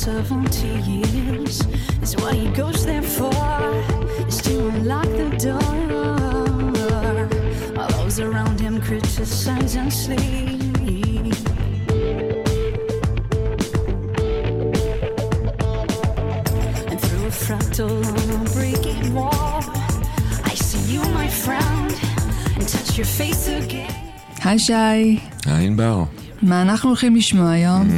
decides after 70 years is what he goes there for is to unlock the door. All those around him criticize and sleep. And through a fractal on a breaking wall, I see you, my friend, and touch your face again. היי שי, היי ענבר. מה אנחנו הולכים לשמוע היום?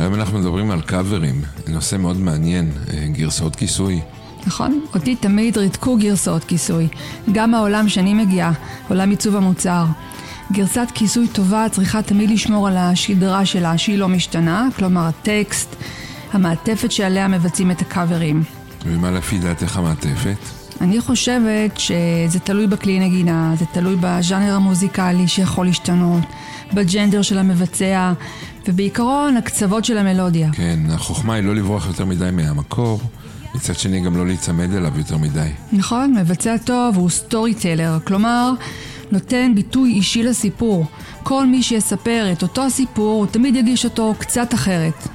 היום אנחנו מדברים על קאברים, נושא מאוד מעניין, אה, גרסאות כיסוי. נכון? אותי תמיד ריתקו גרסאות כיסוי. גם העולם שאני מגיעה, עולם עיצוב המוצר. גרסת כיסוי טובה צריכה תמיד לשמור על השדרה שלה, שהיא לא משתנה, כלומר הטקסט, המעטפת שעליה מבצעים את הקאברים. ומה לפי דעתך המעטפת? אני חושבת שזה תלוי בכלי נגינה, זה תלוי בז'אנר המוזיקלי שיכול להשתנות, בג'נדר של המבצע, ובעיקרון הקצוות של המלודיה. כן, החוכמה היא לא לברוח יותר מדי מהמקור, מצד שני גם לא להיצמד אליו יותר מדי. נכון, מבצע טוב הוא סטורי טלר, כלומר, נותן ביטוי אישי לסיפור. כל מי שיספר את אותו הסיפור, הוא תמיד יגיש אותו קצת אחרת.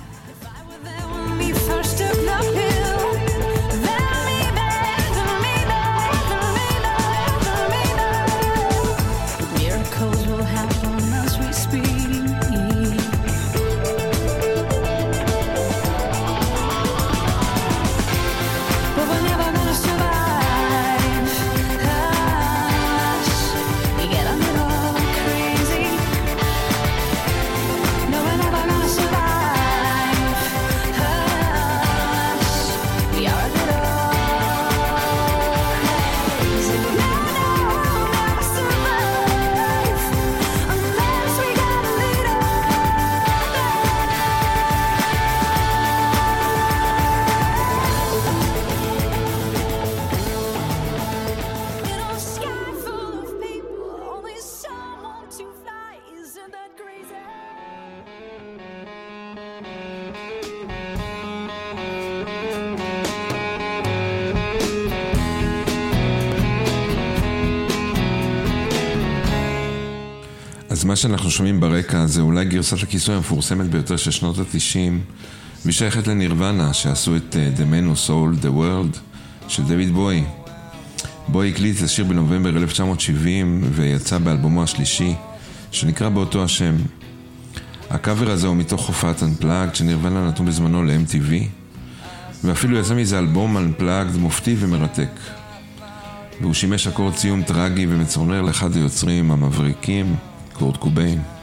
שאנחנו שומעים ברקע זה אולי גרסת הכיסוי המפורסמת ביותר של שנות ה-90, והיא שייכת לנירוונה, שעשו את uh, The Man Who Sold the World של דויד בוי. בוי הקליט את השיר בנובמבר 1970 ויצא באלבומו השלישי, שנקרא באותו השם. הקאבר הזה הוא מתוך הופעת Unplugged שנירוונה נתנו בזמנו ל-MTV, ואפילו יצא מזה אלבום Unplugged מופתי ומרתק. והוא שימש אקורד סיום טרגי ומצורנר לאחד היוצרים המבריקים, קורט קוביין.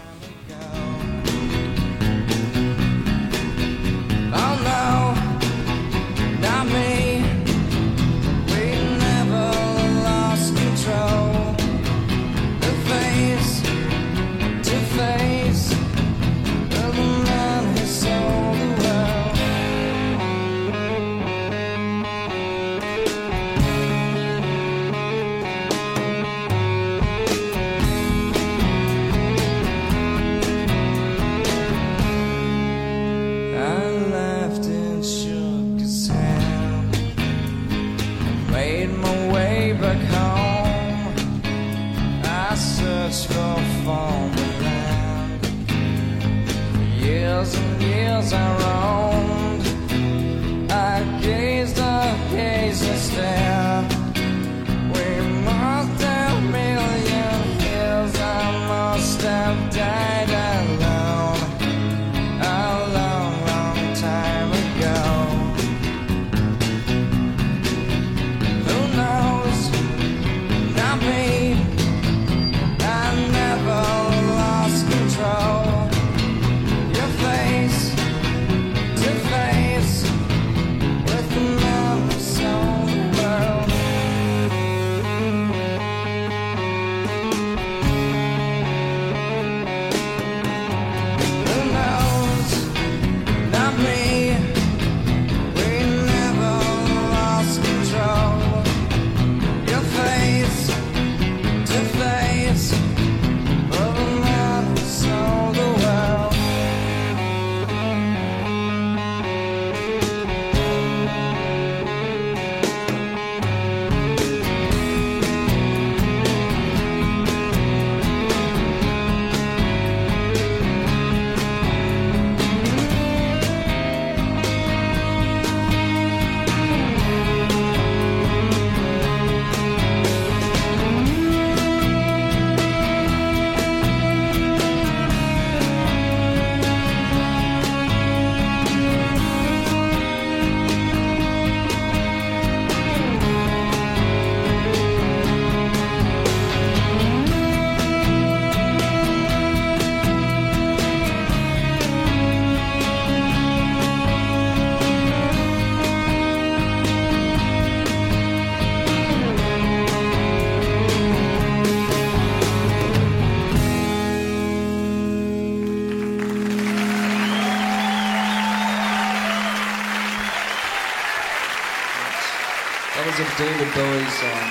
David Bowie song.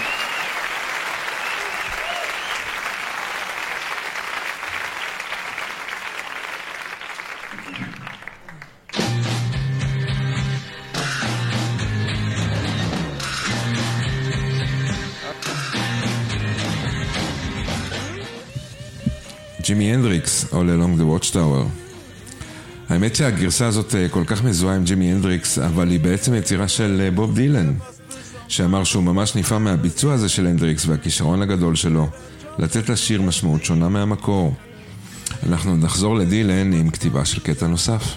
ג'ימי הנדריקס, All Along the Watchtower. האמת שהגרסה הזאת אה, כל כך מזוהה עם ג'ימי הנדריקס, אבל היא בעצם יצירה של אה, בוב דילן, שאמר שהוא ממש נפעם מהביצוע הזה של הנדריקס והכישרון הגדול שלו, לתת לשיר משמעות שונה מהמקור. אנחנו נחזור לדילן עם כתיבה של קטע נוסף.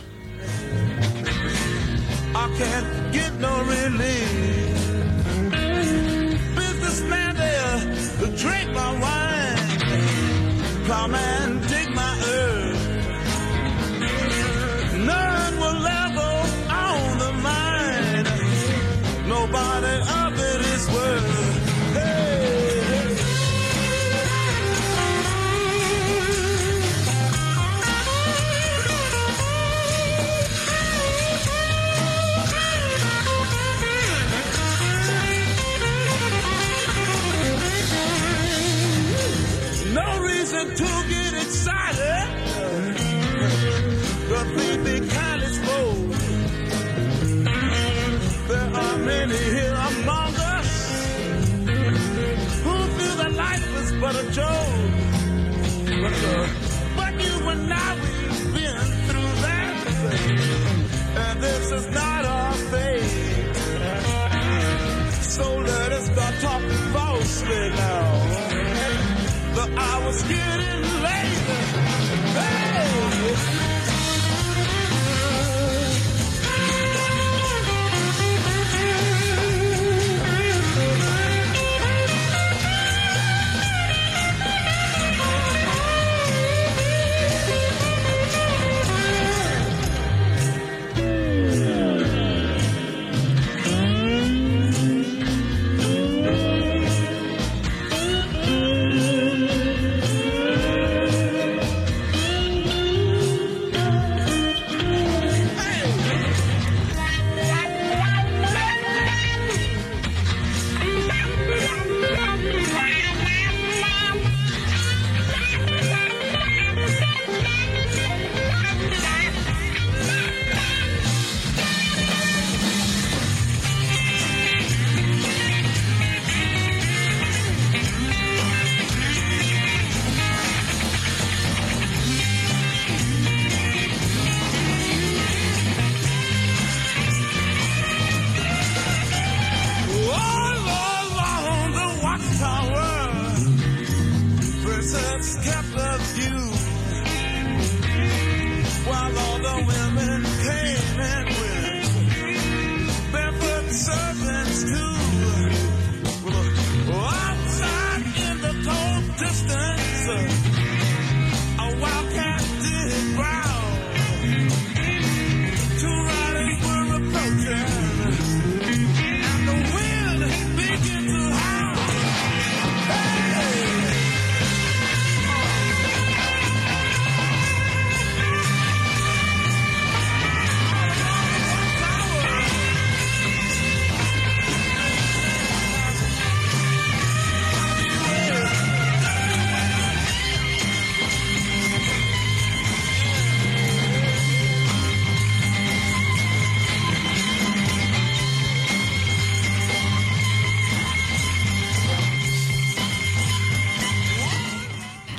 Hour's getting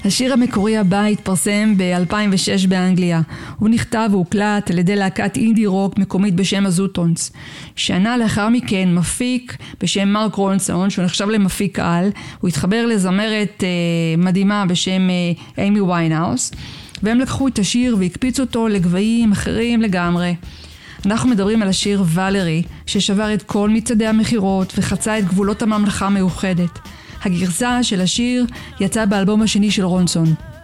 השיר המקורי הבא התפרסם ב-2006 באנגליה. הוא נכתב והוקלט על ידי להקת אינדי רוק מקומית בשם הזוטונס. שנה לאחר מכן מפיק בשם מרק רונסון, שהוא נחשב למפיק על, הוא התחבר לזמרת אה, מדהימה בשם אה, אימי ויינהאוס, והם לקחו את השיר והקפיצו אותו לגבהים אחרים לגמרי. אנחנו מדברים על השיר ולרי, ששבר את כל מצעדי המכירות וחצה את גבולות הממלכה המאוחדת. הגרסה של השיר יצאה באלבום השני של רונסון.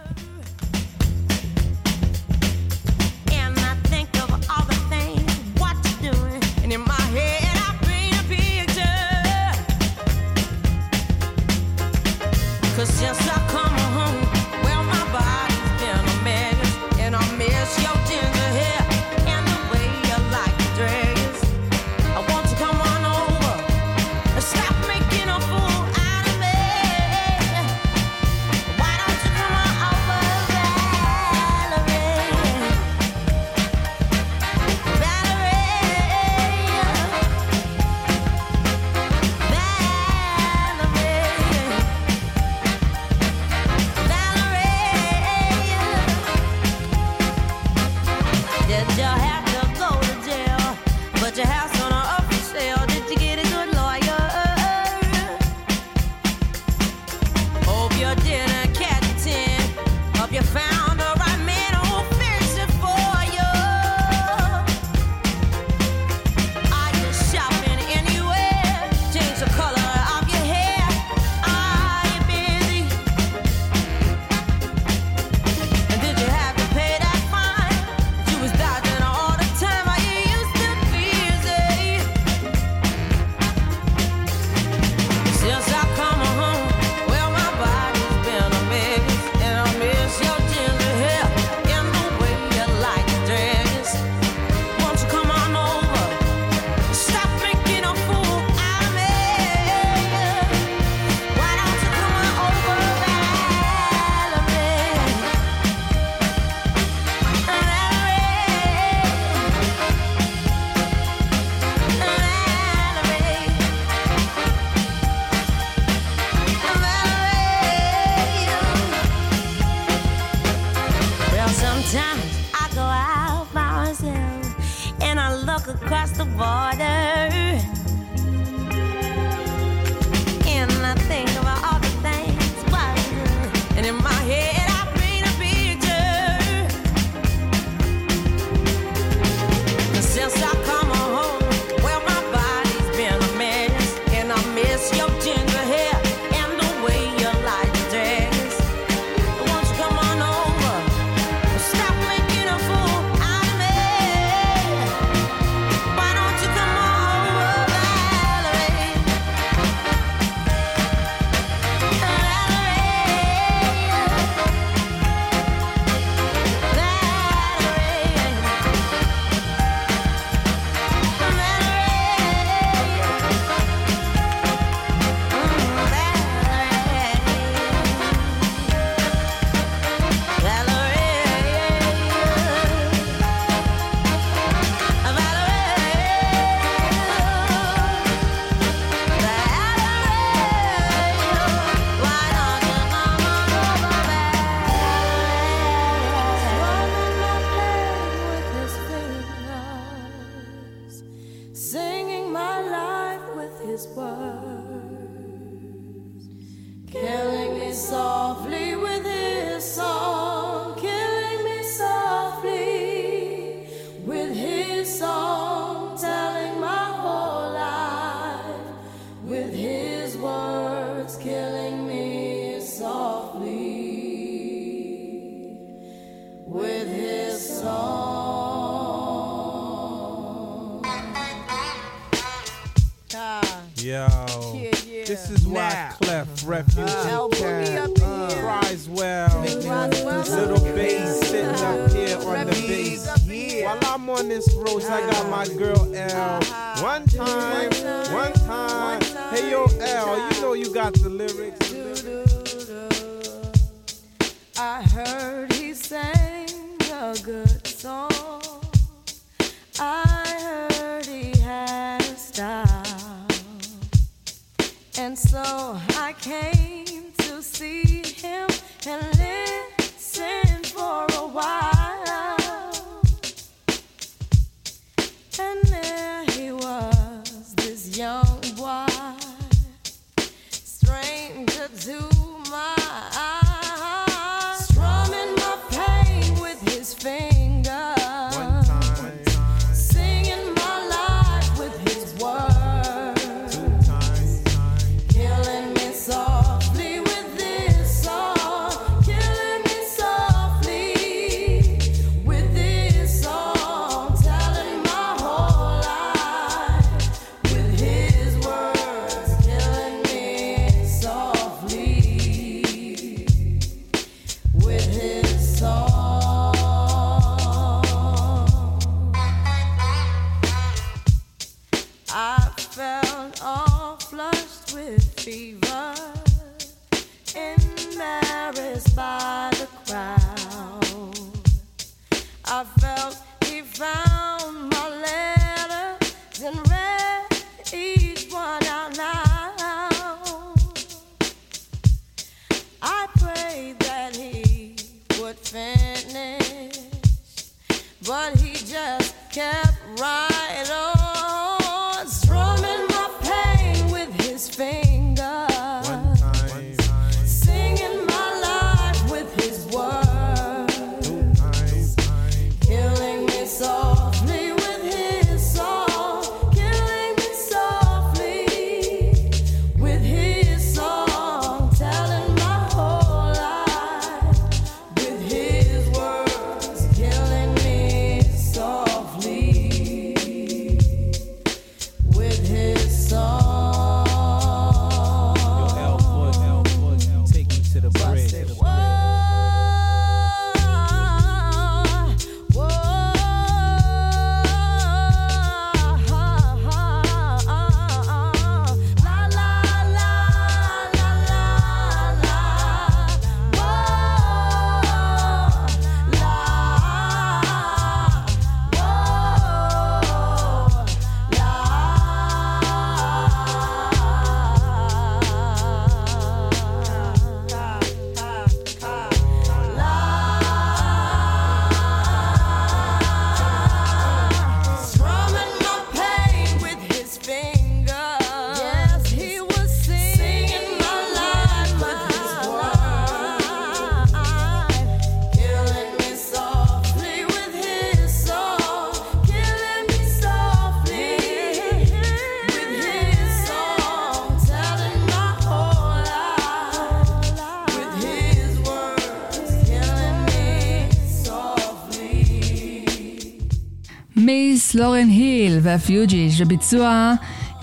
והפיוג'יז, בביצוע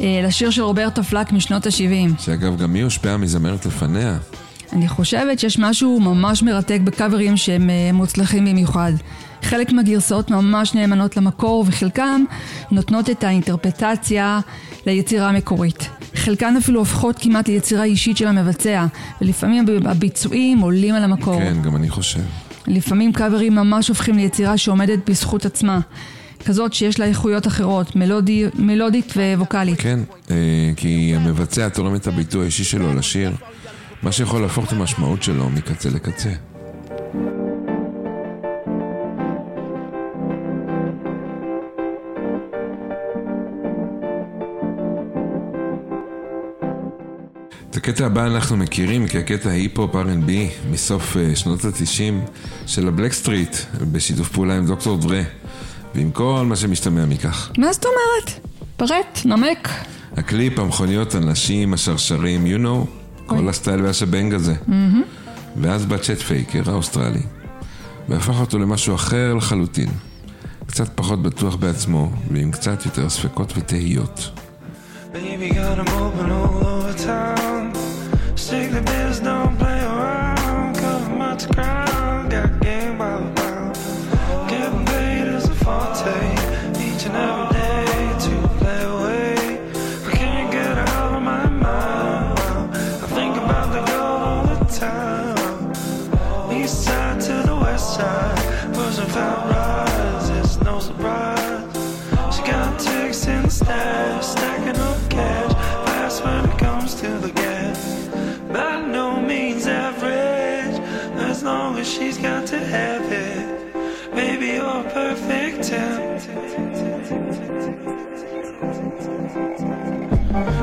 אה, לשיר של רוברטו פלק משנות ה-70. שאגב, גם היא הושפעה מזמרת לפניה. אני חושבת שיש משהו ממש מרתק בקאברים שהם אה, מוצלחים במיוחד. חלק מהגרסאות ממש נאמנות למקור וחלקם נותנות את האינטרפטציה ליצירה המקורית. חלקן אפילו הופכות כמעט ליצירה אישית של המבצע, ולפעמים הביצועים עולים על המקור. כן, גם אני חושב. לפעמים קאברים ממש הופכים ליצירה שעומדת בזכות עצמה. כזאת שיש לה איכויות אחרות, מלודי, מלודית וווקאלית. כן, אה, כי המבצע תורם את הביטוי האישי שלו לשיר, מה שיכול להפוך את המשמעות שלו מקצה לקצה. הקטע הבא אנחנו מכירים כקטע היפ-הופ R&B מסוף אה, שנות ה-90 של הבלק סטריט בשיתוף פעולה עם דוקטור דרה ועם כל מה שמשתמע מכך. מה זאת אומרת? פרט, נמק. הקליפ, המכוניות, הנשים, השרשרים, you know, כל הסטייל והשבנג הזה. ואז בא צ'ט פייקר האוסטרלי, והפך אותו למשהו אחר לחלוטין. קצת פחות בטוח בעצמו, ועם קצת יותר ספקות ותהיות. Baby got 'em open all over town. Stick the biz, don't play around. Cover much ground,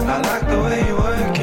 I like the way you work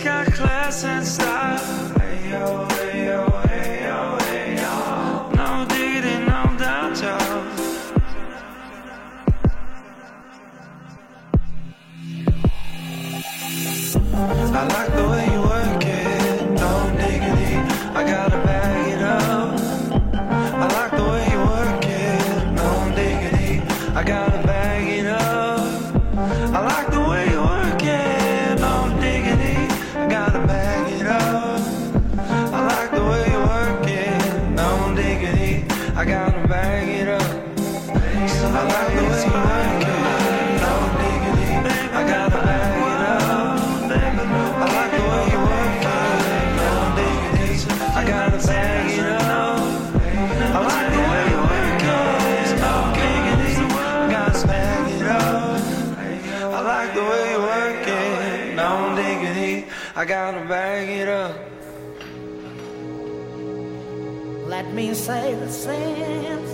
got class and style. I gotta bag it up. Let me say the since,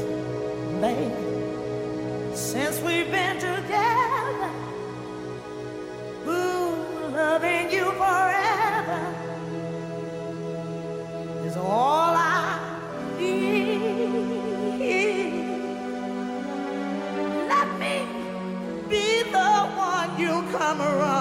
baby, since we've been together, ooh, loving you forever is all I need. Let me be the one you come running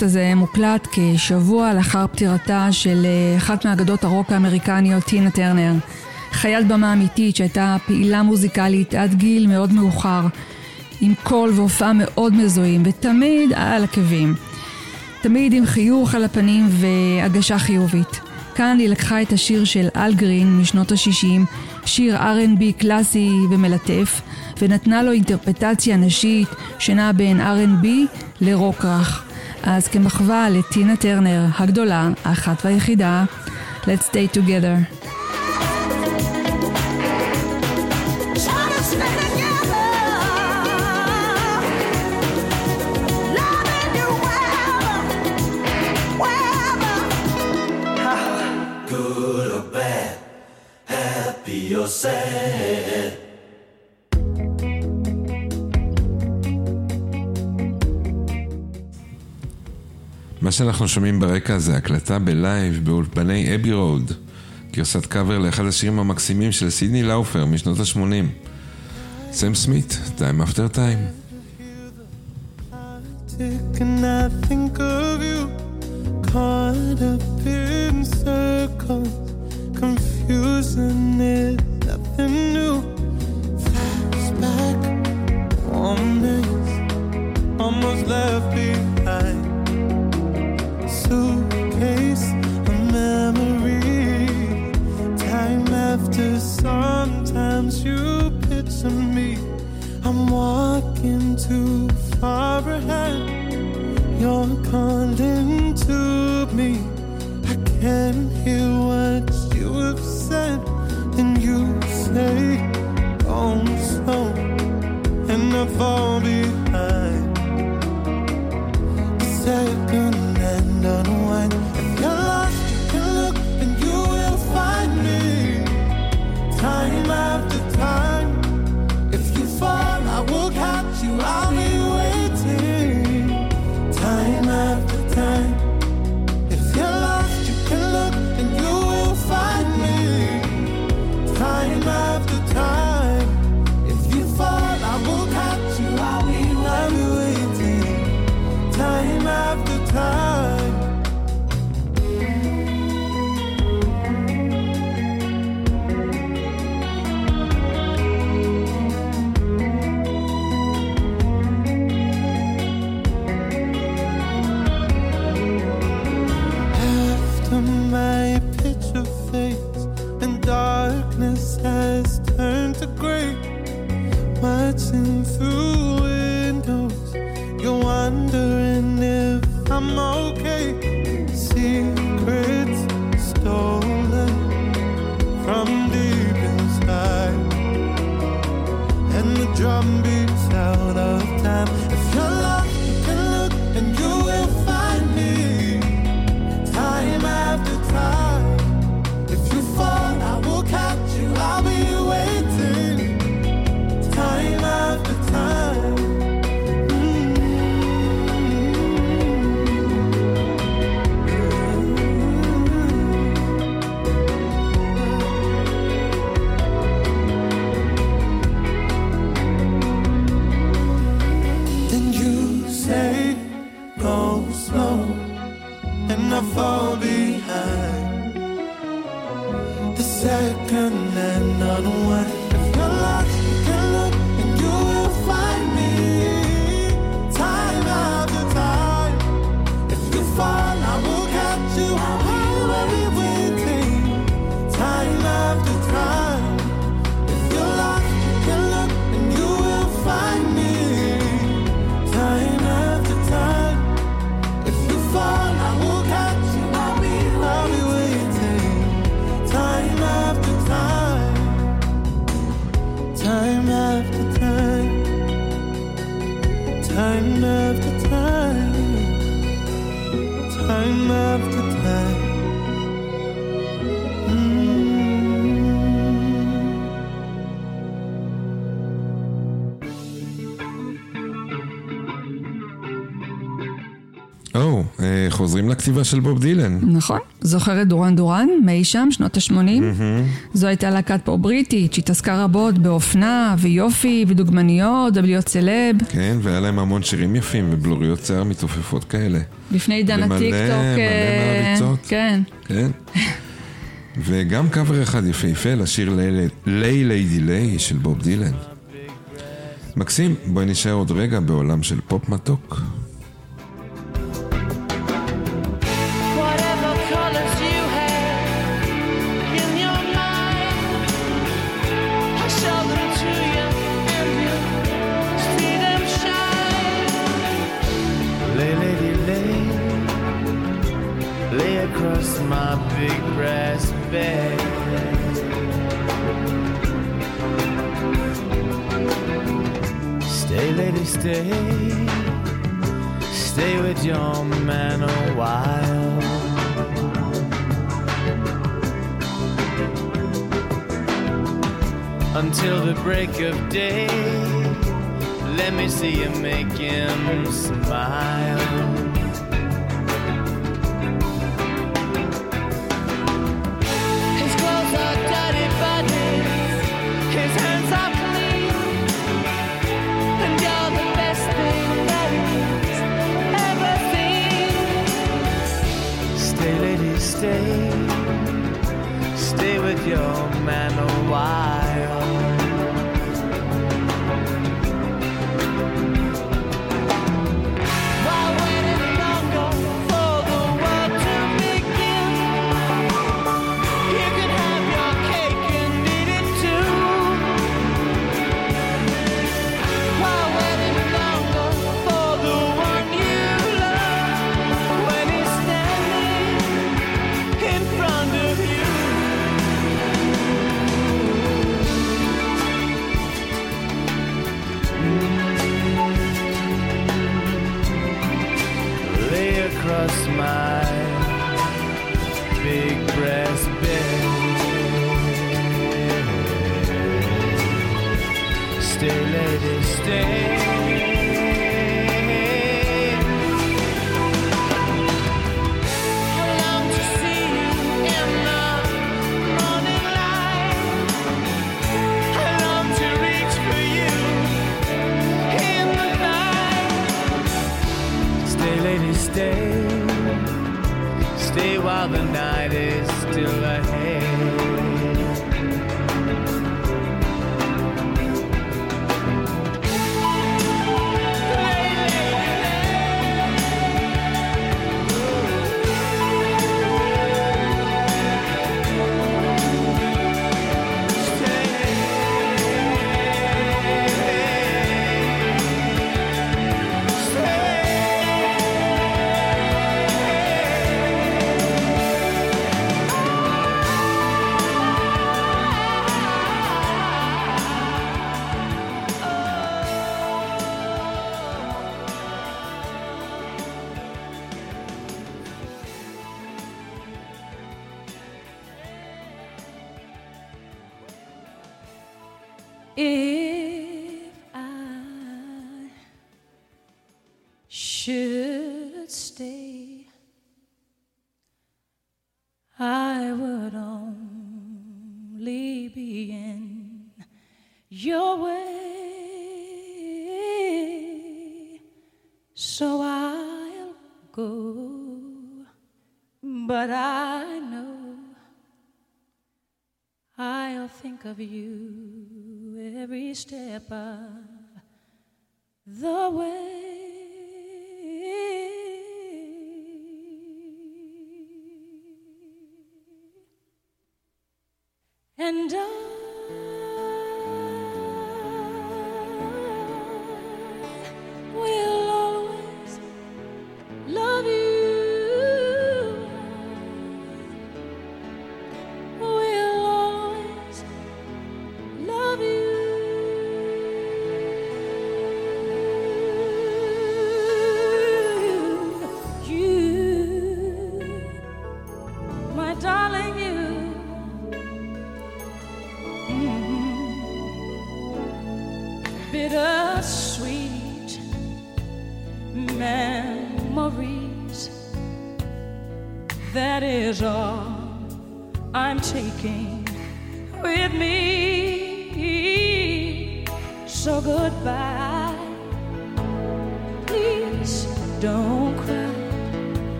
הפודקאסט הזה מוקלט כשבוע לאחר פטירתה של אה, אחת מאגדות הרוק האמריקניות, טינה טרנר. חיית במה אמיתית שהייתה פעילה מוזיקלית עד גיל מאוד מאוחר, עם קול והופעה מאוד מזוהים, ותמיד על עקבים. תמיד עם חיוך על הפנים והגשה חיובית. כאן היא לקחה את השיר של אל גרין משנות ה-60, שיר R&B קלאסי ומלטף, ונתנה לו אינטרפטציה נשית שנעה בין R&B לרוק רך. אז כמחווה לטינה טרנר הגדולה, האחת והיחידה, Let's stay together. Try to מה שאנחנו שומעים ברקע זה הקלטה בלייב באולפני אבי רוד, גרסת קאבר לאחד השירים המקסימים של סידני לאופר משנות ה-80. סם סמית, time אפטר time. Almost left behind sometimes you picture me I'm walking too far ahead. You're calling to me. I can't hear what you have said. And you say, Go slow, and I fall behind. The second hand unwind. And לכתיבה של בוב דילן. נכון. זוכרת דורן דורן, מאי שם, שנות ה-80? זו הייתה להקת פופ בריטית שהתעסקה רבות באופנה ויופי ודוגמניות ולהיות סלב. כן, והיה להם המון שירים יפים ובלוריות שיער מתעופפות כאלה. לפני עידן ומלא, הטיקטוק. מלא אה, מעריצות. כן. כן. וגם קאבר אחד יפהפה לשיר ליי ליידי ליי של בוב דילן. מקסים, בואי נשאר עוד רגע בעולם של פופ מתוק. Stay, stay, with your man a while. Until the break of day, let me see you make him smile. His clothes are dirty bodies, his hands are Stay, stay. With your man a. While across my big brass bed. Stay, lady, stay. The night think of you every step of the way.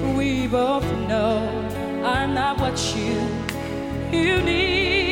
We both know I'm not what you you need.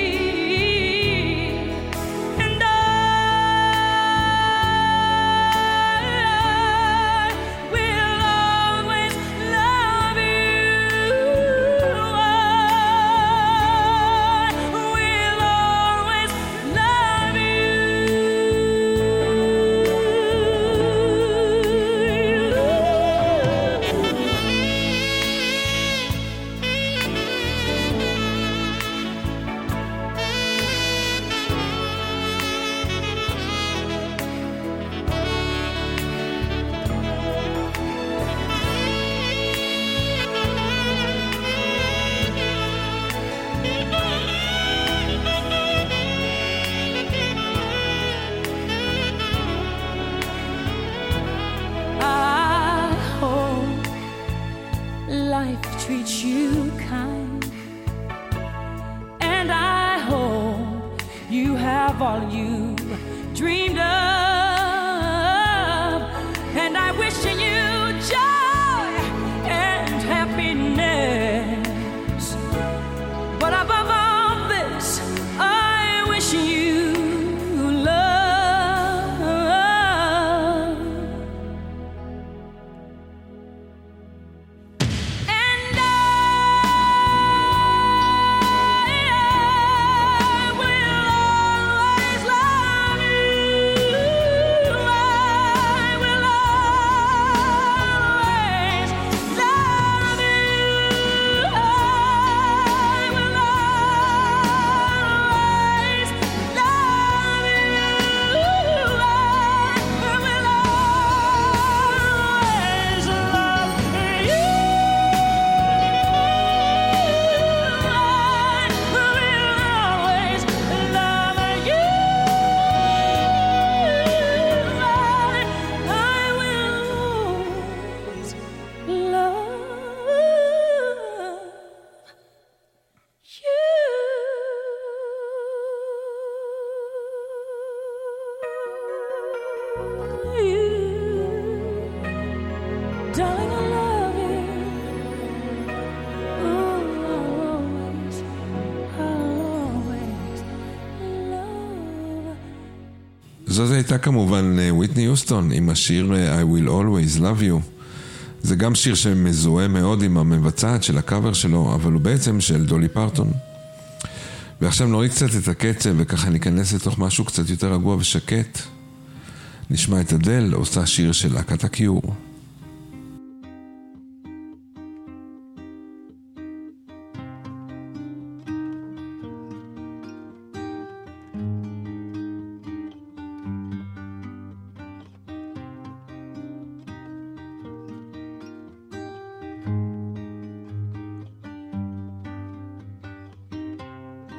הייתה כמובן אה, ויטני יוסטון עם השיר אה, I will always love you. זה גם שיר שמזוהה מאוד עם המבצעת של הקאבר שלו, אבל הוא בעצם של דולי פרטון. ועכשיו נוריד קצת את הקצב וככה ניכנס לתוך משהו קצת יותר רגוע ושקט. נשמע את אדל עושה שיר של להקת הקיור.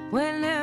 Whenever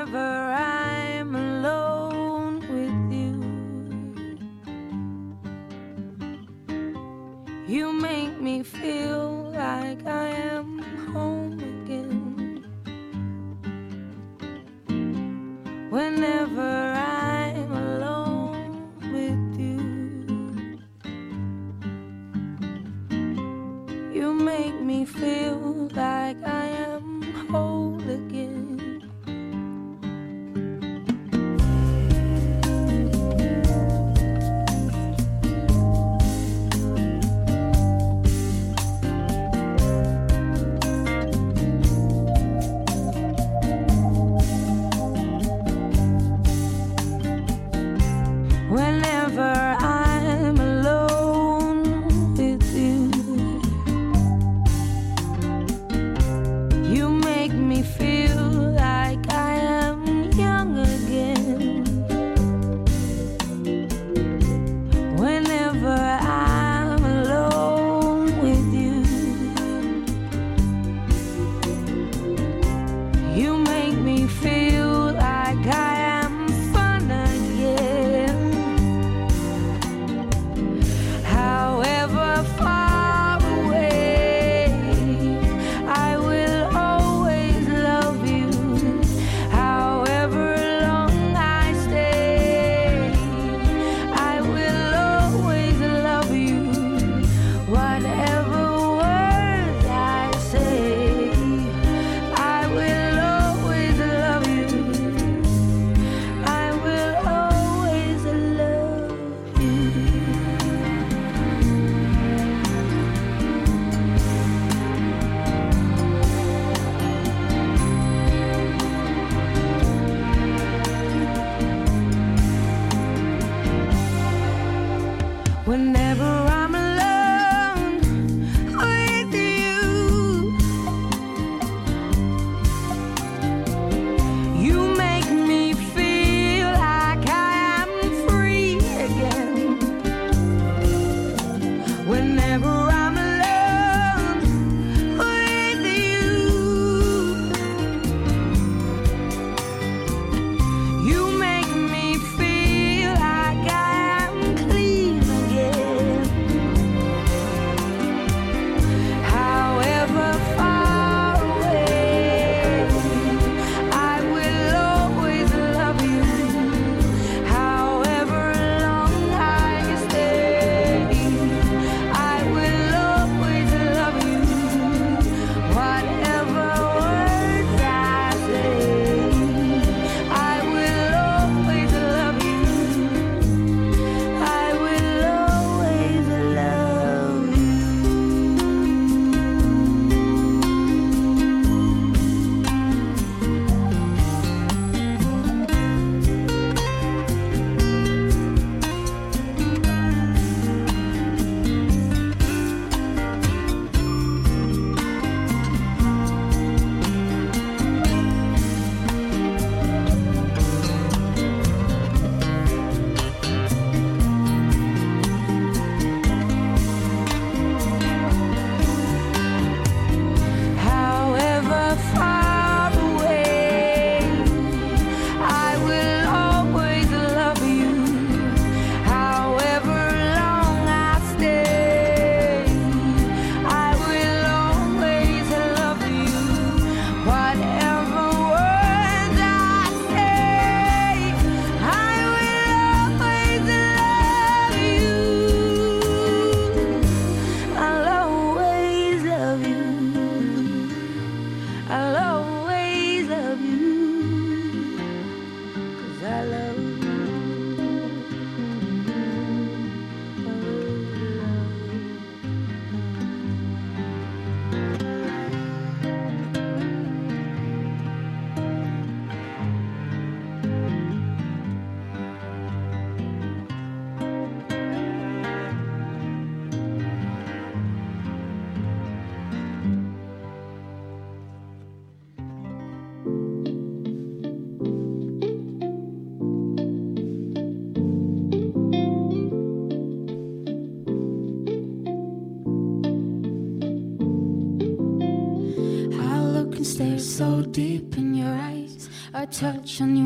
touch on you.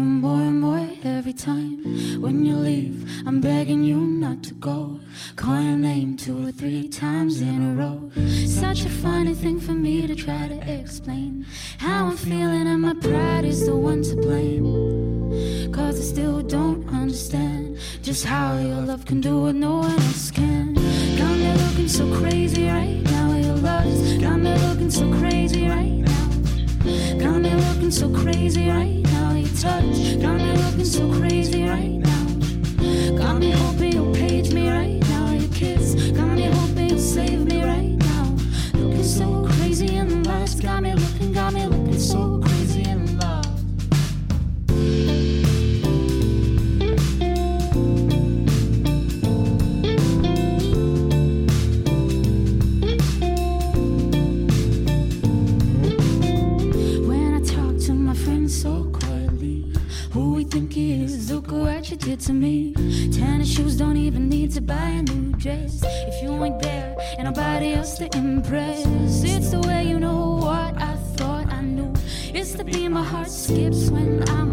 to me. Tennis shoes don't even need to buy a new dress. If you ain't there, and nobody else to impress. It's the way you know what I thought I knew. It's the beat my heart skips when I'm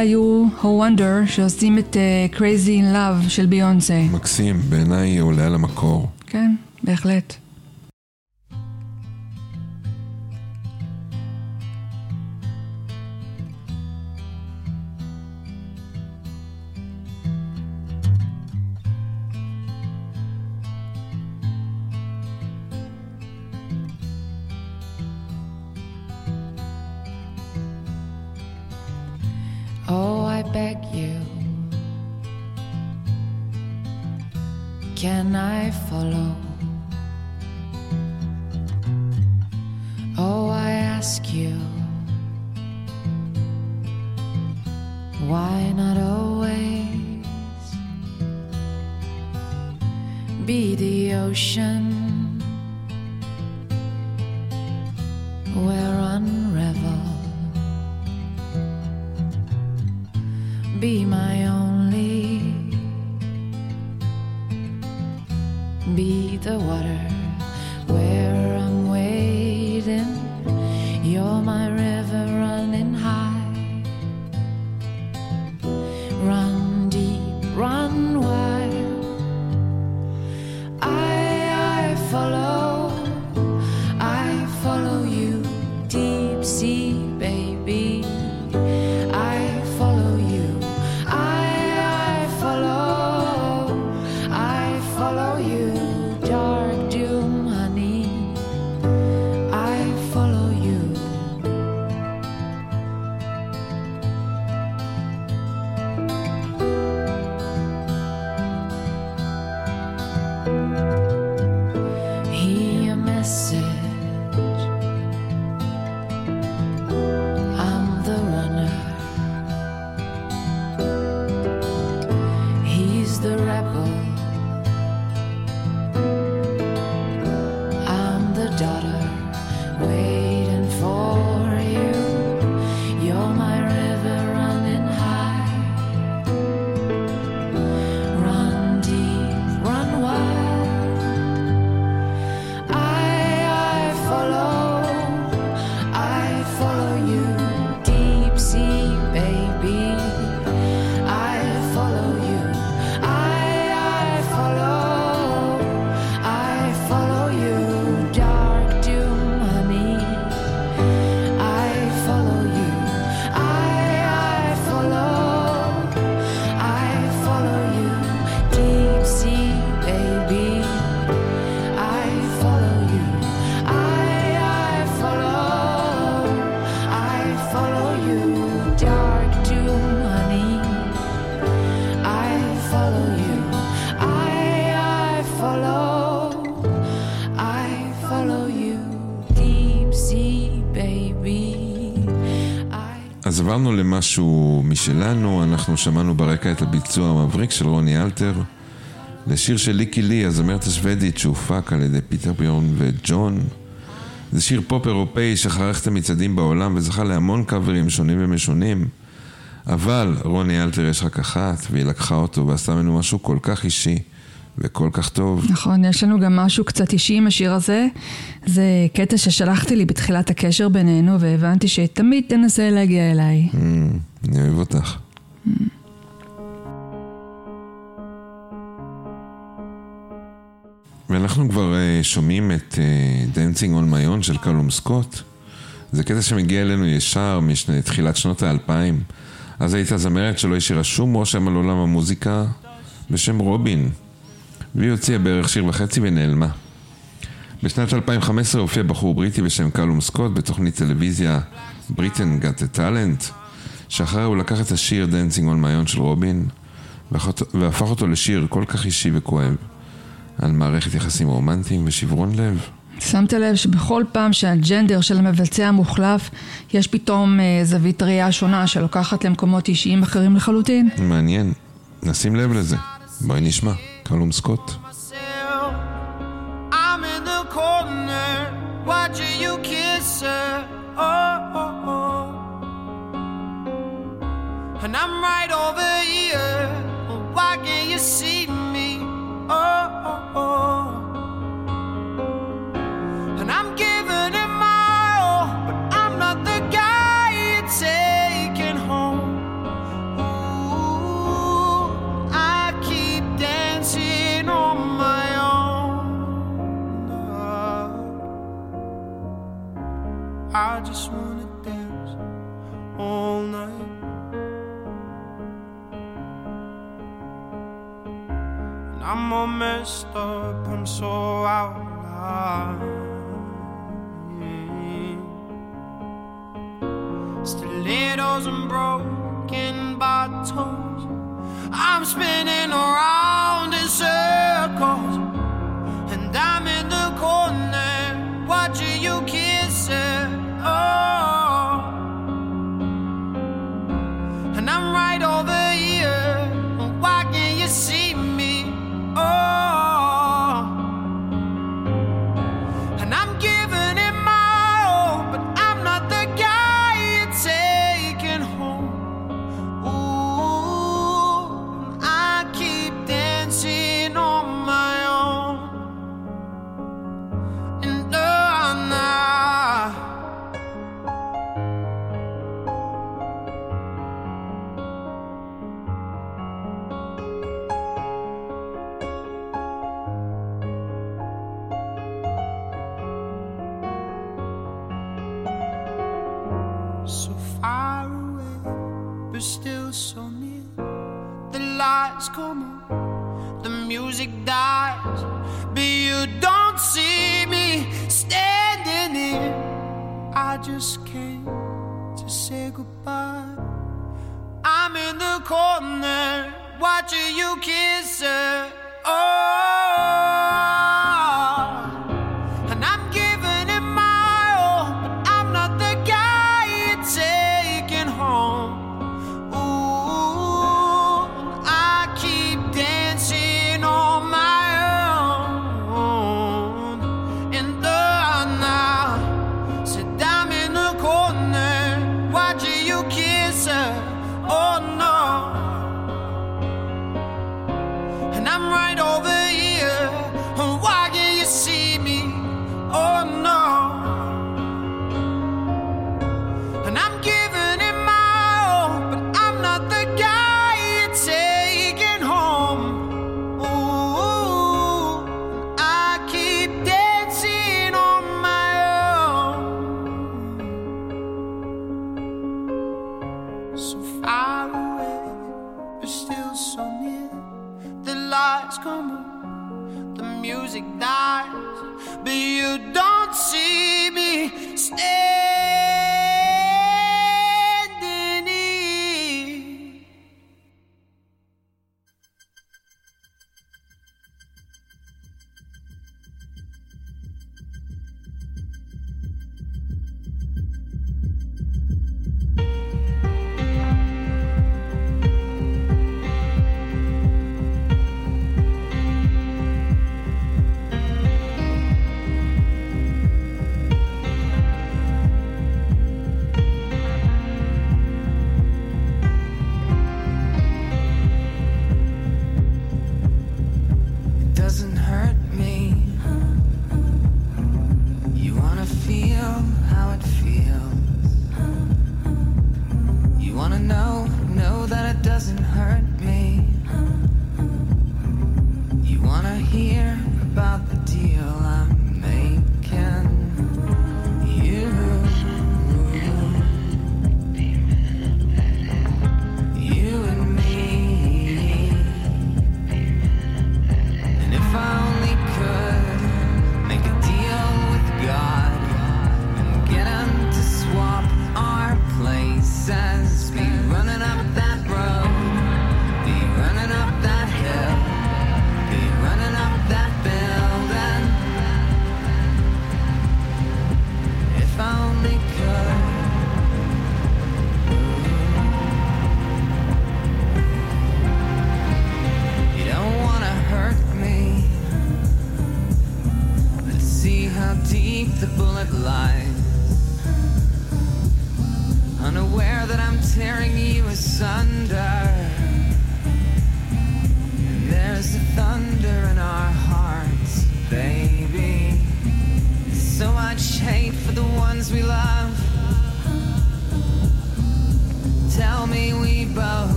אלה היו ה Wonder שעושים את uh, Crazy in Love של ביונסה. מקסים, בעיניי עולה על המקור. כן, בהחלט. Be the ocean where unravel? be my only. Be the water עברנו למשהו משלנו, אנחנו שמענו ברקע את הביצוע המבריק של רוני אלתר לשיר של ליקי לי, הזמרת השוודית שהופק על ידי פיטר ביורן וג'ון. זה שיר פופ אירופאי שחרך את המצעדים בעולם וזכה להמון קאברים שונים ומשונים. אבל רוני אלתר יש רק אחת, והיא לקחה אותו ועשתה ממנו משהו כל כך אישי וכל כך טוב. נכון, יש לנו גם משהו קצת אישי עם השיר הזה. זה קטע ששלחתי לי בתחילת הקשר בינינו, והבנתי שתמיד תנסה להגיע אליי. Mm, אני אוהב אותך. ואנחנו כבר אה, שומעים את אה, Dancing on my own של קלום סקוט. זה קטע שמגיע אלינו ישר מתחילת שנות האלפיים. אז הייתה זמרת שלא השאירה שום רושם על עולם המוזיקה בשם רובין. והיא הוציאה בערך שיר וחצי ונעלמה. בשנת 2015 הופיע בחור בריטי בשם קלום סקוט בתוכנית טלוויזיה בריטן Got טאלנט Talent, שאחריה הוא לקח את השיר Dancing on my own של רובין, והפך אותו לשיר כל כך אישי וכואב, על מערכת יחסים רומנטיים ושברון לב. שמת לב שבכל פעם שהג'נדר של המבצע מוחלף, יש פתאום אה, זווית ראייה שונה שלוקחת למקומות אישיים אחרים לחלוטין? מעניין. נשים לב לזה. בואי נשמע. שלום סקוט. so messed up and so out of line. Yeah. Stilettos and broken bottles. I'm spinning around in circles. come on the music dies, but you don't see me standing here. I just came to say goodbye. I'm in the corner watching you kiss her. Oh.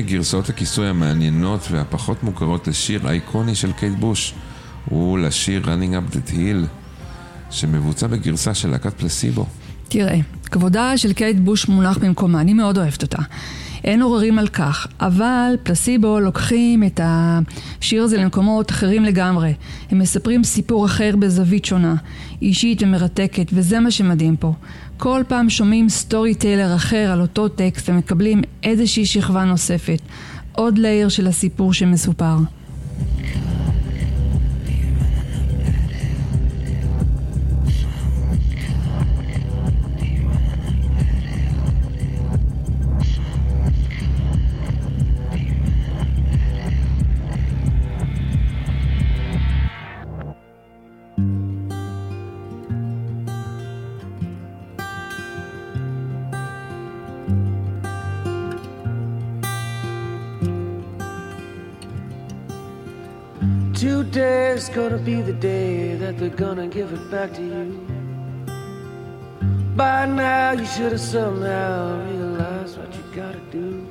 מגרסאות הכיסוי המעניינות והפחות מוכרות לשיר האיקוני של קייט בוש הוא לשיר Running Up That Hill שמבוצע בגרסה של להקת פלסיבו. תראה, כבודה של קייט בוש מונח במקומה, אני מאוד אוהבת אותה. אין עוררים על כך, אבל פלסיבו לוקחים את השיר הזה למקומות אחרים לגמרי. הם מספרים סיפור אחר בזווית שונה, אישית ומרתקת, וזה מה שמדהים פה. כל פעם שומעים סטורי טיילר אחר על אותו טקסט ומקבלים איזושהי שכבה נוספת, עוד לייר של הסיפור שמסופר. Today's gonna be the day that they're gonna give it back to you. By now, you should have somehow realized what you gotta do.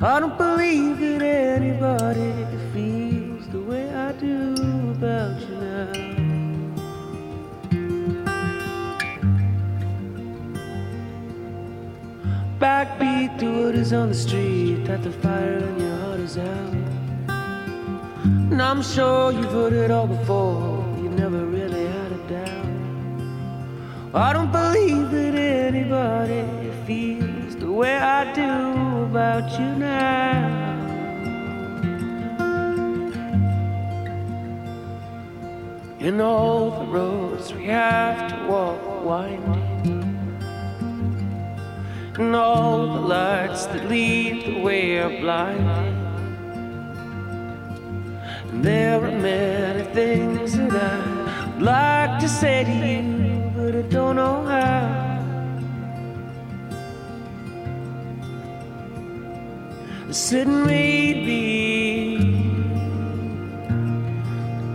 I don't believe that anybody feels the way I do about you now. Backbeat to what is on the street, that the fire in your heart is out. And I'm sure you've heard it all before, you never really had a doubt. I don't believe that anybody feels the way I do about you now. And all the roads we have to walk winding, and all the lights that lead the way are blinding. There are many things that I'd like to say to you, but I don't know how. Sit and read me.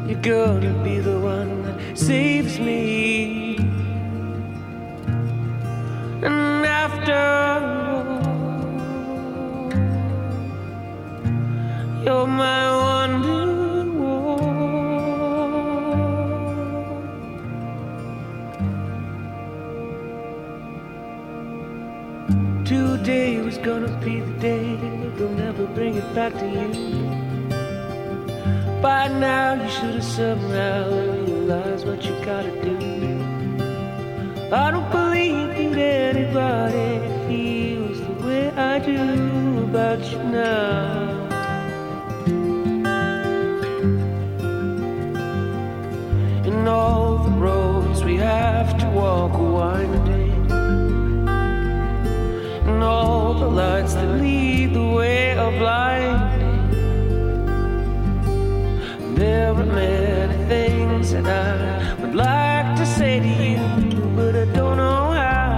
You're gonna be the one that saves me. And after all, you're my wonder be the day they'll never bring it back to you. By now you should have somehow realized what you gotta do. I don't believe that anybody feels the way I do about you now. And all the roads we have to walk are winding. All the lights that lead the way of blinding. There are many things that I would like to say to you, but I don't know how.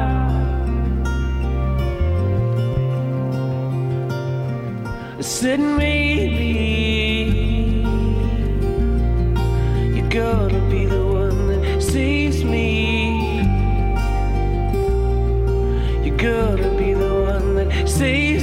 I said maybe one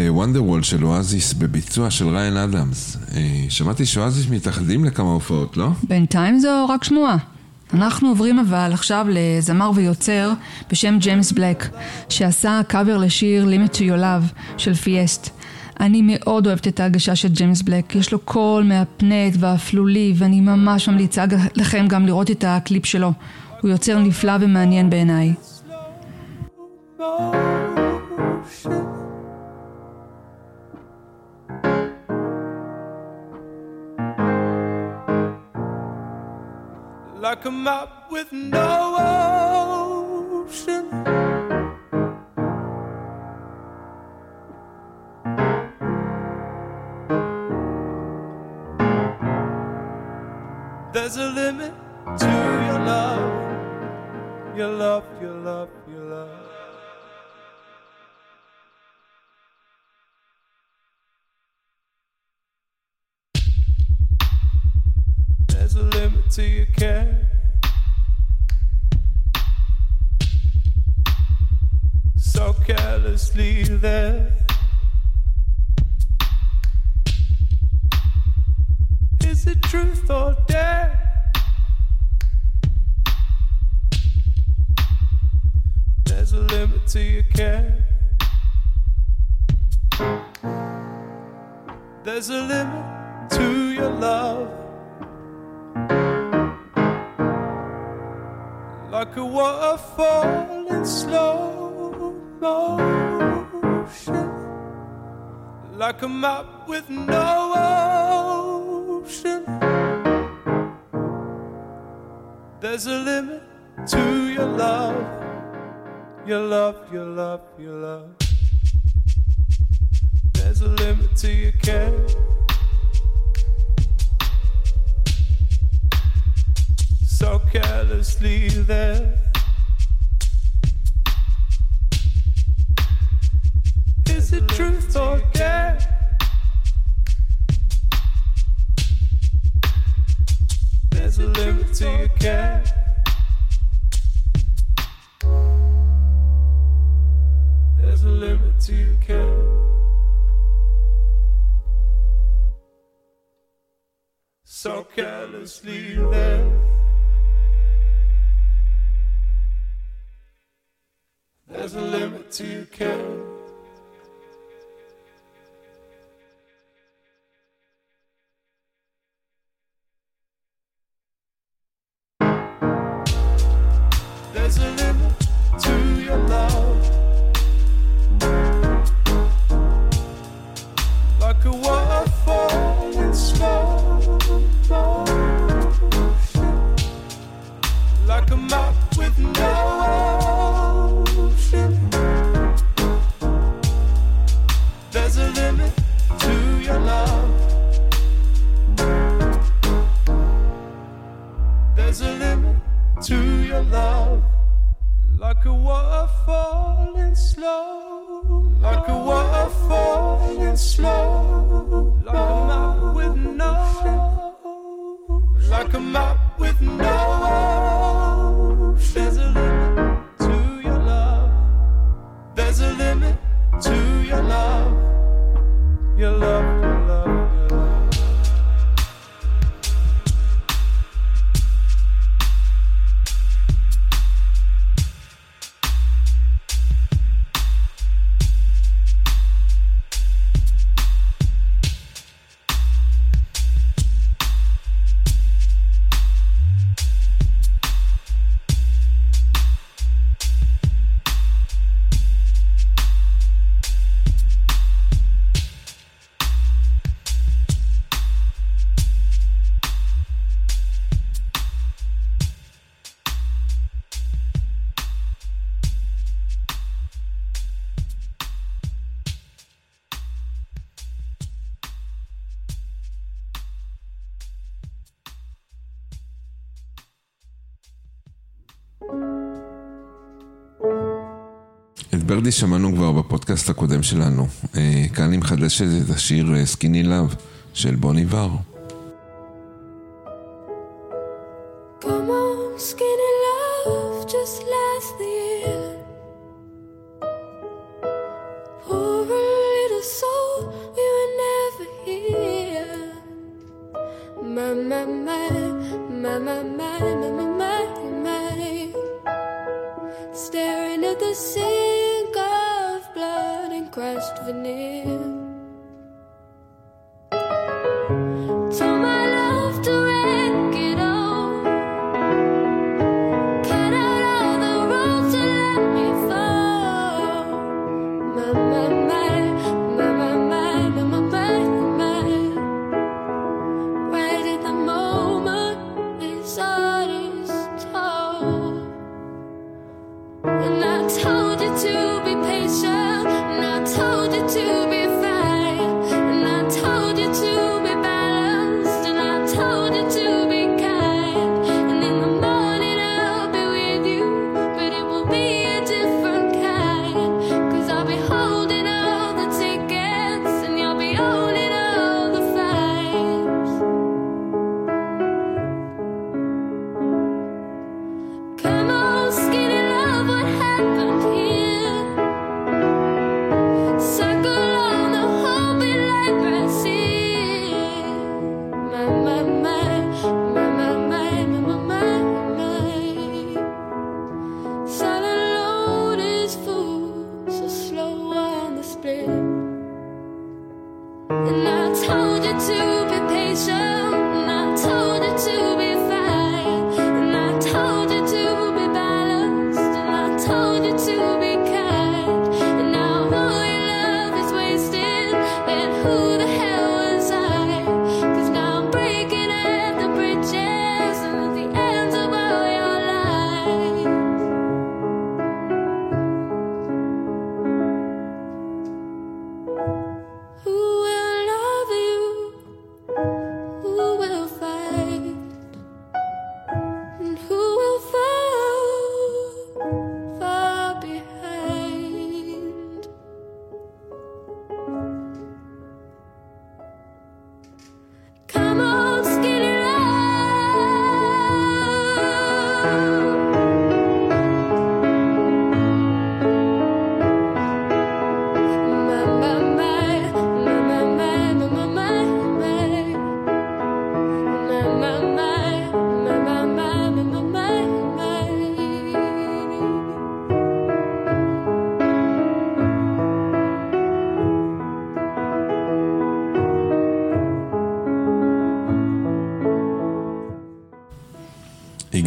שמענו את וונדר וול של אואזיס בביצוע של ריין אדמס. אה, שמעתי שאואזיס מתאחדים לכמה הופעות, לא? בינתיים זו רק שמועה. אנחנו עוברים אבל עכשיו לזמר ויוצר בשם ג'יימס בלק, שעשה קאבר לשיר Limit to Your Love של פיאסט. אני מאוד אוהבת את ההגשה של ג'יימס בלק, יש לו קול מהפנט והאפלולי, ואני ממש ממליצה לכם גם לראות את הקליפ שלו. הוא יוצר נפלא ומעניין בעיניי. like a up with no ocean. There's a limit to your love, your love, your love, your love. There's a limit to your care. So carelessly there. Is it truth or dare? There's a limit to your care. There's a limit to your love. like a waterfall in slow motion, like a map with no ocean. There's a limit to your love, your love, your love, your love. There's a limit to your care. so carelessly there. Limit to your care. So carelessly there. There's a limit to your care. ששמענו כבר בפודקאסט הקודם שלנו. אה, כאן אני מחדש את השיר אה, סקיני לאב של בוני ור.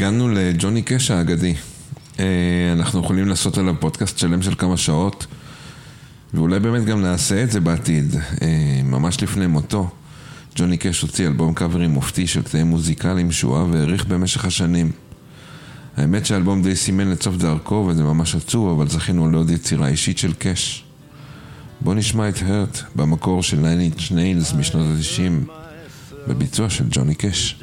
הגענו לג'וני קש האגדי. אה, אנחנו יכולים לעשות עליו פודקאסט שלם של כמה שעות, ואולי באמת גם נעשה את זה בעתיד. אה, ממש לפני מותו, ג'וני קש הוציא אלבום קאברים מופתי של קטעים מוזיקליים שהוא אהב והעריך במשך השנים. האמת שהאלבום די סימן לסוף דרכו וזה ממש עצוב, אבל זכינו לעוד יצירה אישית של קאש. בוא נשמע את הרט במקור של ליינינג' ניילס משנות ה-90, בביצוע של ג'וני קאש.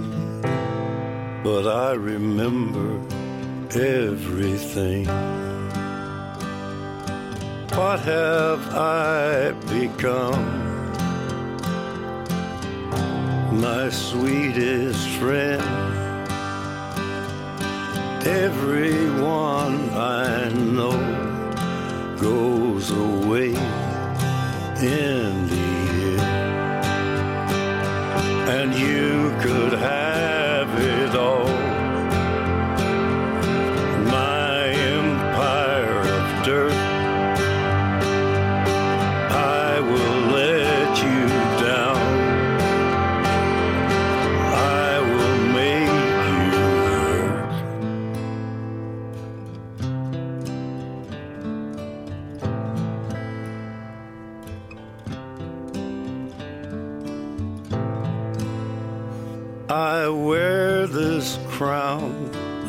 but I remember everything. What have I become? My sweetest friend. Everyone I know goes away in the end. And you could have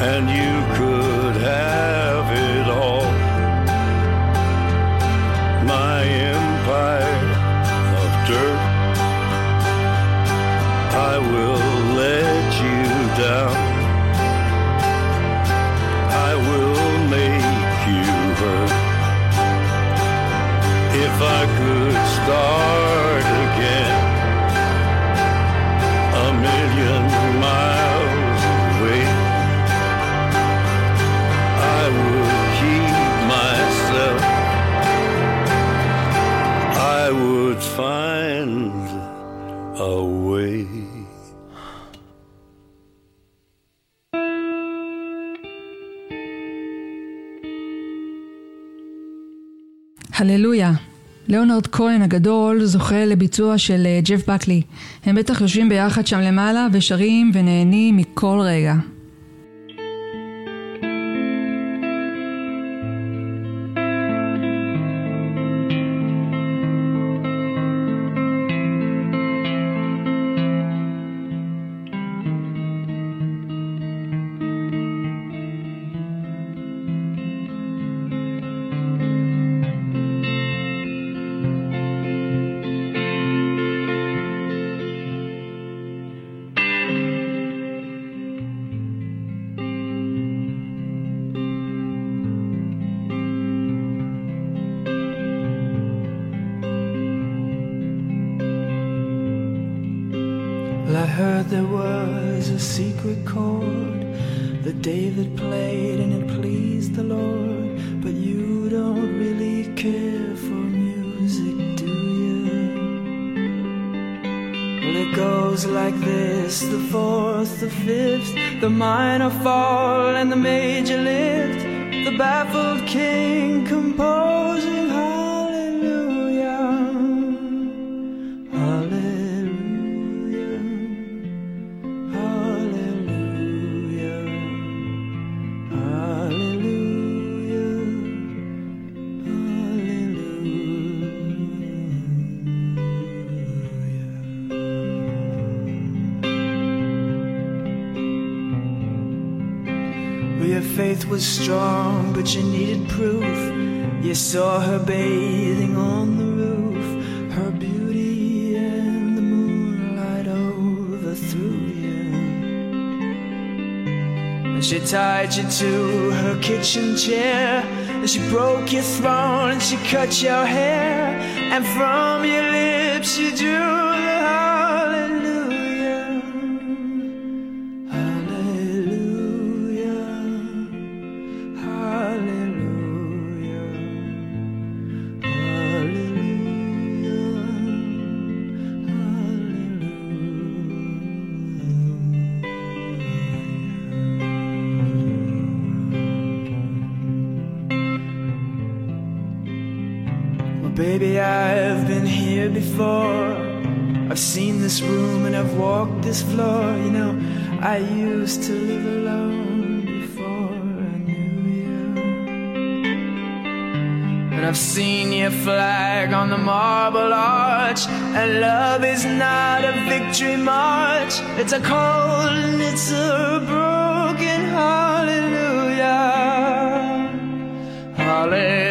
And you could have it all. My empire of dirt. I will let you down. I will make you hurt. If I could start would find a way. הללויה. ליאונרד כהן הגדול זוכה לביצוע של אה, ג'ף בקלי. הם בטח יושבים ביחד שם למעלה ושרים ונהנים מכל רגע. kitchen chair. And she broke your throne and she cut your hair. And from your lips she drew country march. It's a cold and it's a broken hallelujah. Hallelujah.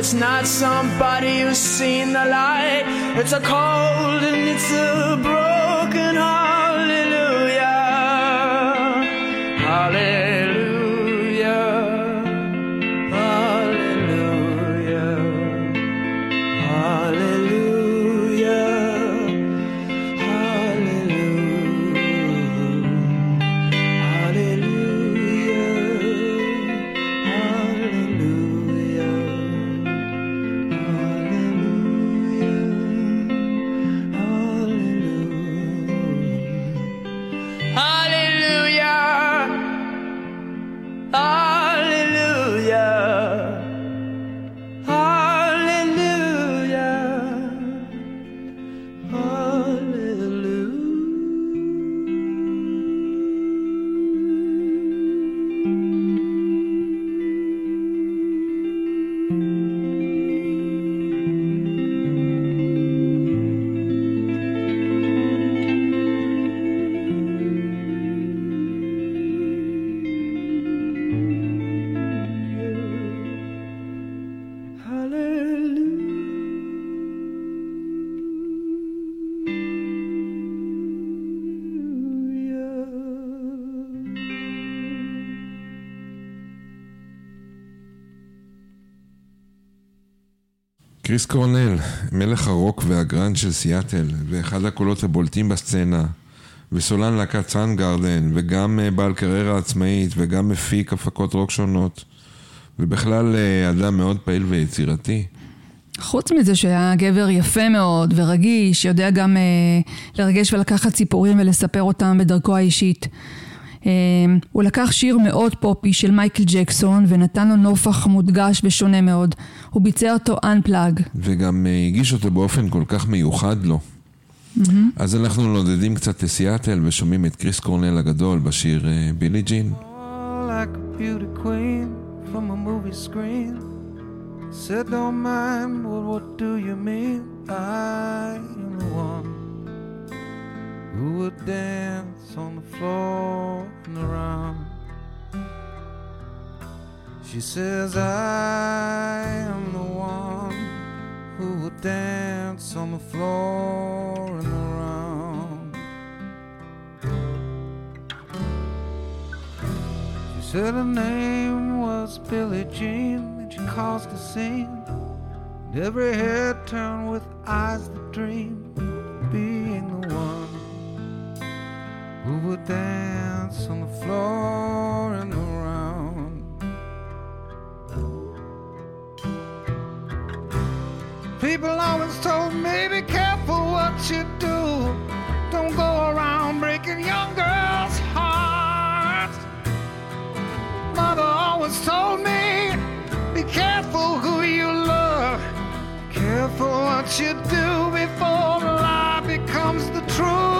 It's not somebody who's seen the light. It's a cold and it's a קריס קורנל, מלך הרוק והגראנד של סיאטל, ואחד הקולות הבולטים בסצנה, וסולן להקת סאן גרדן, וגם אה, בעל קריירה עצמאית, וגם מפיק הפקות רוק שונות, ובכלל אה, אדם מאוד פעיל ויצירתי. חוץ מזה שהיה גבר יפה מאוד ורגיש, יודע גם אה, לרגש ולקחת סיפורים ולספר אותם בדרכו האישית. אה, הוא לקח שיר מאוד פופי של מייקל ג'קסון ונתן לו נופח מודגש ושונה מאוד. הוא ביצע אותו Unplug. וגם אה, הגיש אותו באופן כל כך מיוחד לו. אז אנחנו נודדים קצת לסיאטל ושומעים את קריס קורנל הגדול בשיר אה, בילי ג'ין. like a beauty queen from a movie screen. Said, don't mind, well, what do you mean? I am the one who would dance on the floor and around. She says, I am the one who would dance on the floor and around. She said her name was Billie Jean, and she caused a scene. And every head turned with eyes that dream, being the one who would dance on the floor and around. People always told me, be careful what you do. Don't go around breaking young girls' hearts. Mother always told me, be careful who you love. Careful what you do before the lie becomes the truth.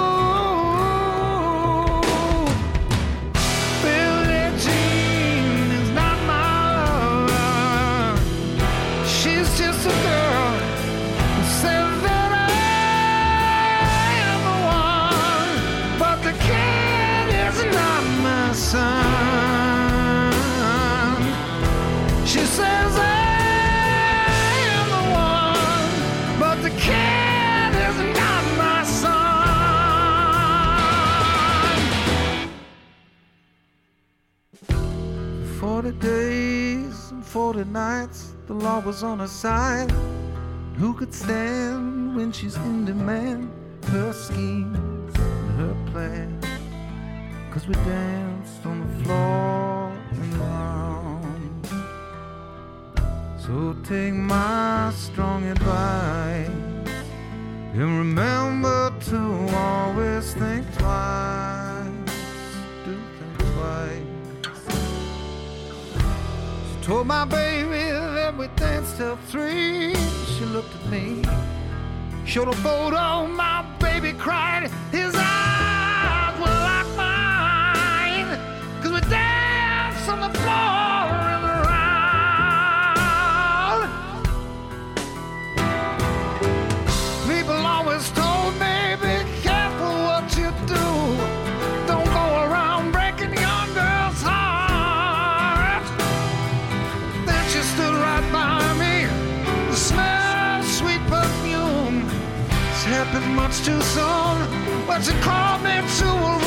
Forty days and forty nights, the law was on her side. Who could stand when she's in demand? Her schemes and her plans. Cause we danced on the floor and around. So take my strong advice and remember to always think twice. Told my baby that we danced till three. She looked at me, showed a photo. My baby cried. His eyes were like mine. Cause we danced on the floor but she called me to a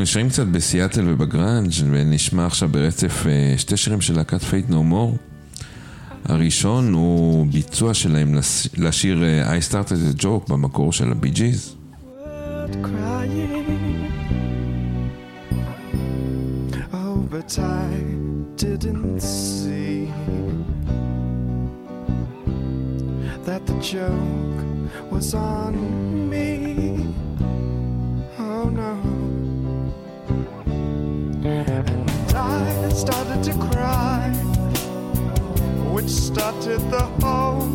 נשארים קצת בסיאטל ובגראנג' ונשמע עכשיו ברצף אה, שתי שירים של להקת פייט נו מור. הראשון הוא ביצוע שלהם לש- לשיר אה, I started a joke במקור של הבי ג'יז. That the joke was on me. Started to cry, which started the whole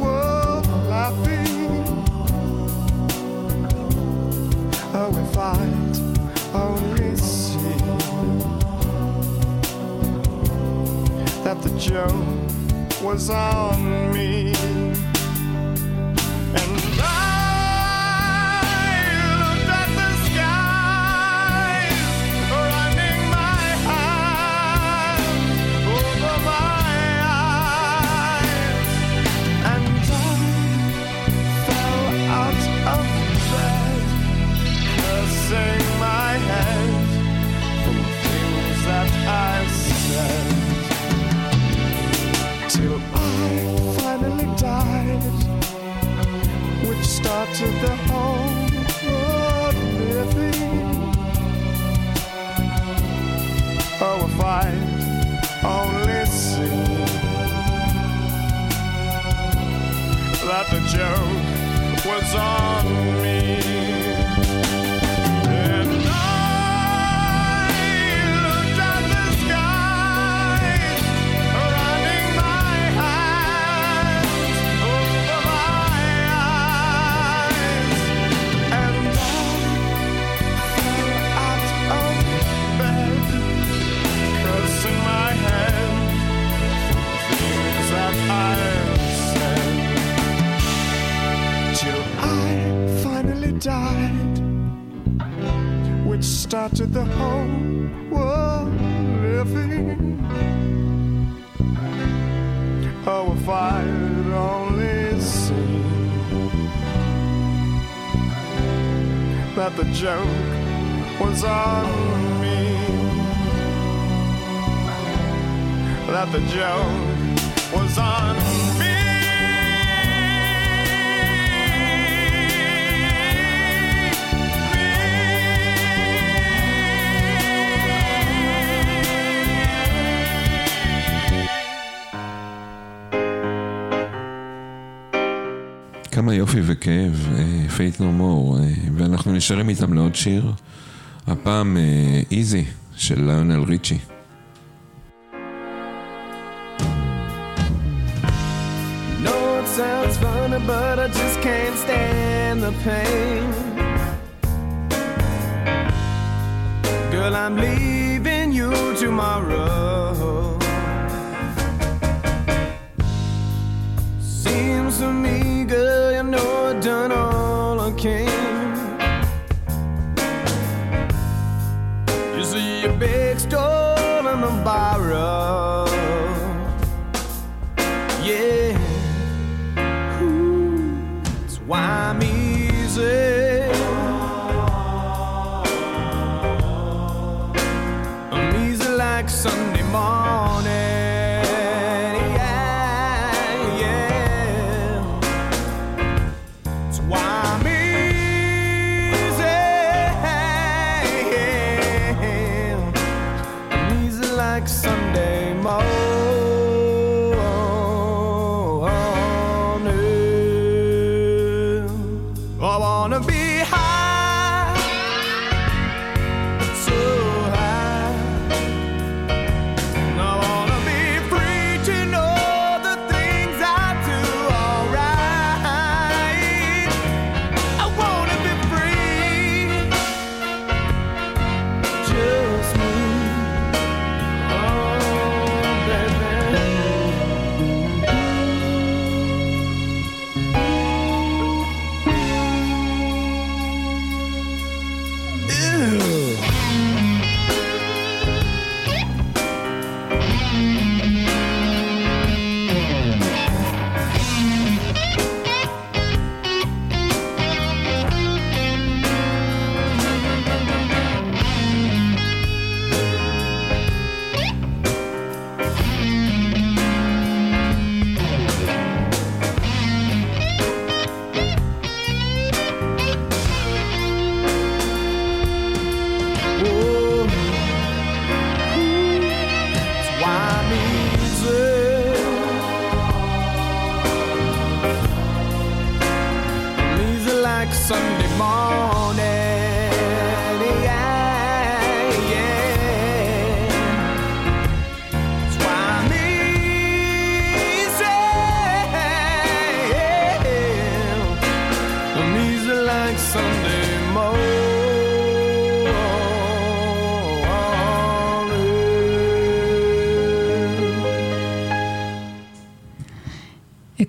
world laughing. Oh, if I'd only see that the joke was on me. Joke was on started the whole world living. Oh, if I'd only seen that the joke was on me, that the joke was on me. כמה יופי וכאב, פייט נו מור, ואנחנו נשארים איתם לעוד שיר, הפעם איזי של ליונל ריצ'י. No, sounds funny, but I just can't stand the pain. Girl, I'm leaving you tomorrow. Seems to me, girl, all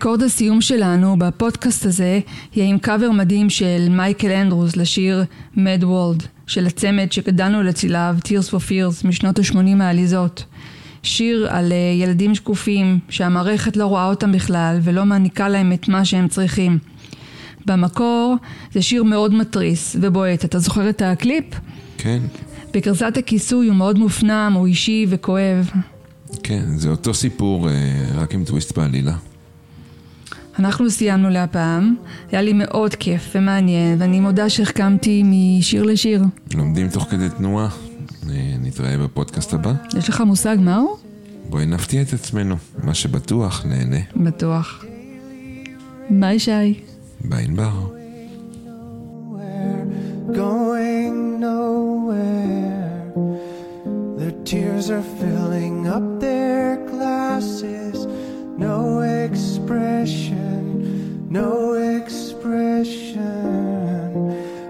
אקורד הסיום שלנו בפודקאסט הזה יהיה עם קאבר מדהים של מייקל אנדרוס לשיר Mad World של הצמד שגדלנו לצליו Tears for Fears משנות ה-80 העליזות. שיר על אה, ילדים שקופים שהמערכת לא רואה אותם בכלל ולא מעניקה להם את מה שהם צריכים. במקור זה שיר מאוד מתריס ובועט. אתה זוכר את הקליפ? כן, בגרסת הכיסוי הוא מאוד מופנם, הוא אישי וכואב. כן, זה אותו סיפור, אה, רק עם טוויסט בעלילה. אנחנו סיימנו להפעם, היה לי מאוד כיף ומעניין, ואני מודה שהחכמתי משיר לשיר. לומדים תוך כדי תנועה. אה, נתראה בפודקאסט הבא. יש לך מושג מהו? בואי נפתיע את עצמנו. מה שבטוח, נהנה. בטוח. ביי שי. ביי ענבר. going nowhere. Their tears are filling no expression.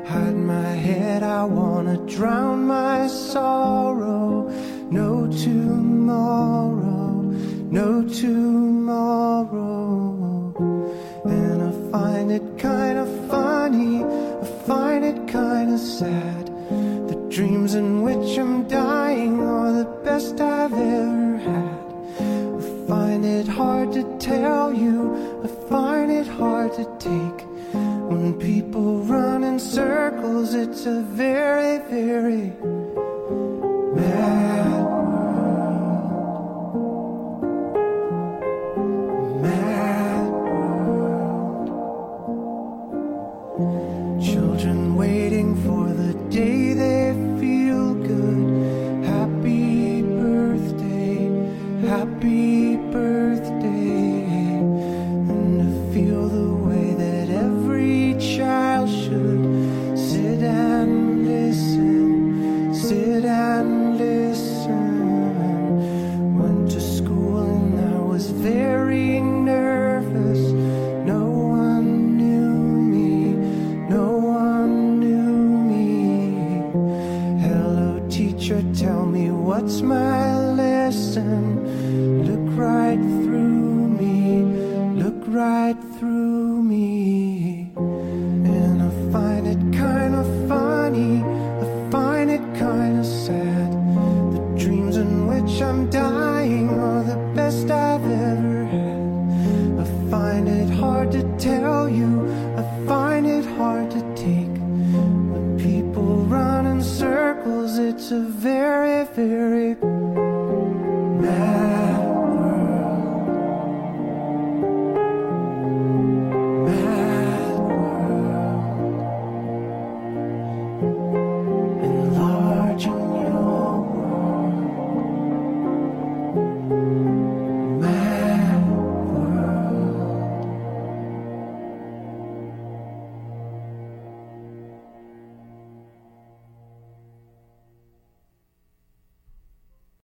Hide my head, I wanna drown my sorrow. No tomorrow, no tomorrow. And I find it kind of funny, I find it kind of sad. The dreams in which I'm dying are the best I've ever had. I find it hard to tell you, find it hard to take. When people run in circles, it's a very, very mad